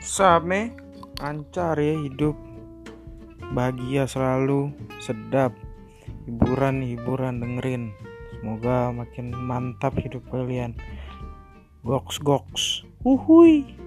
Same, lancar ya hidup. Bahagia selalu, sedap. Hiburan, hiburan dengerin. Semoga makin mantap hidup kalian. Goks goks. Uhui.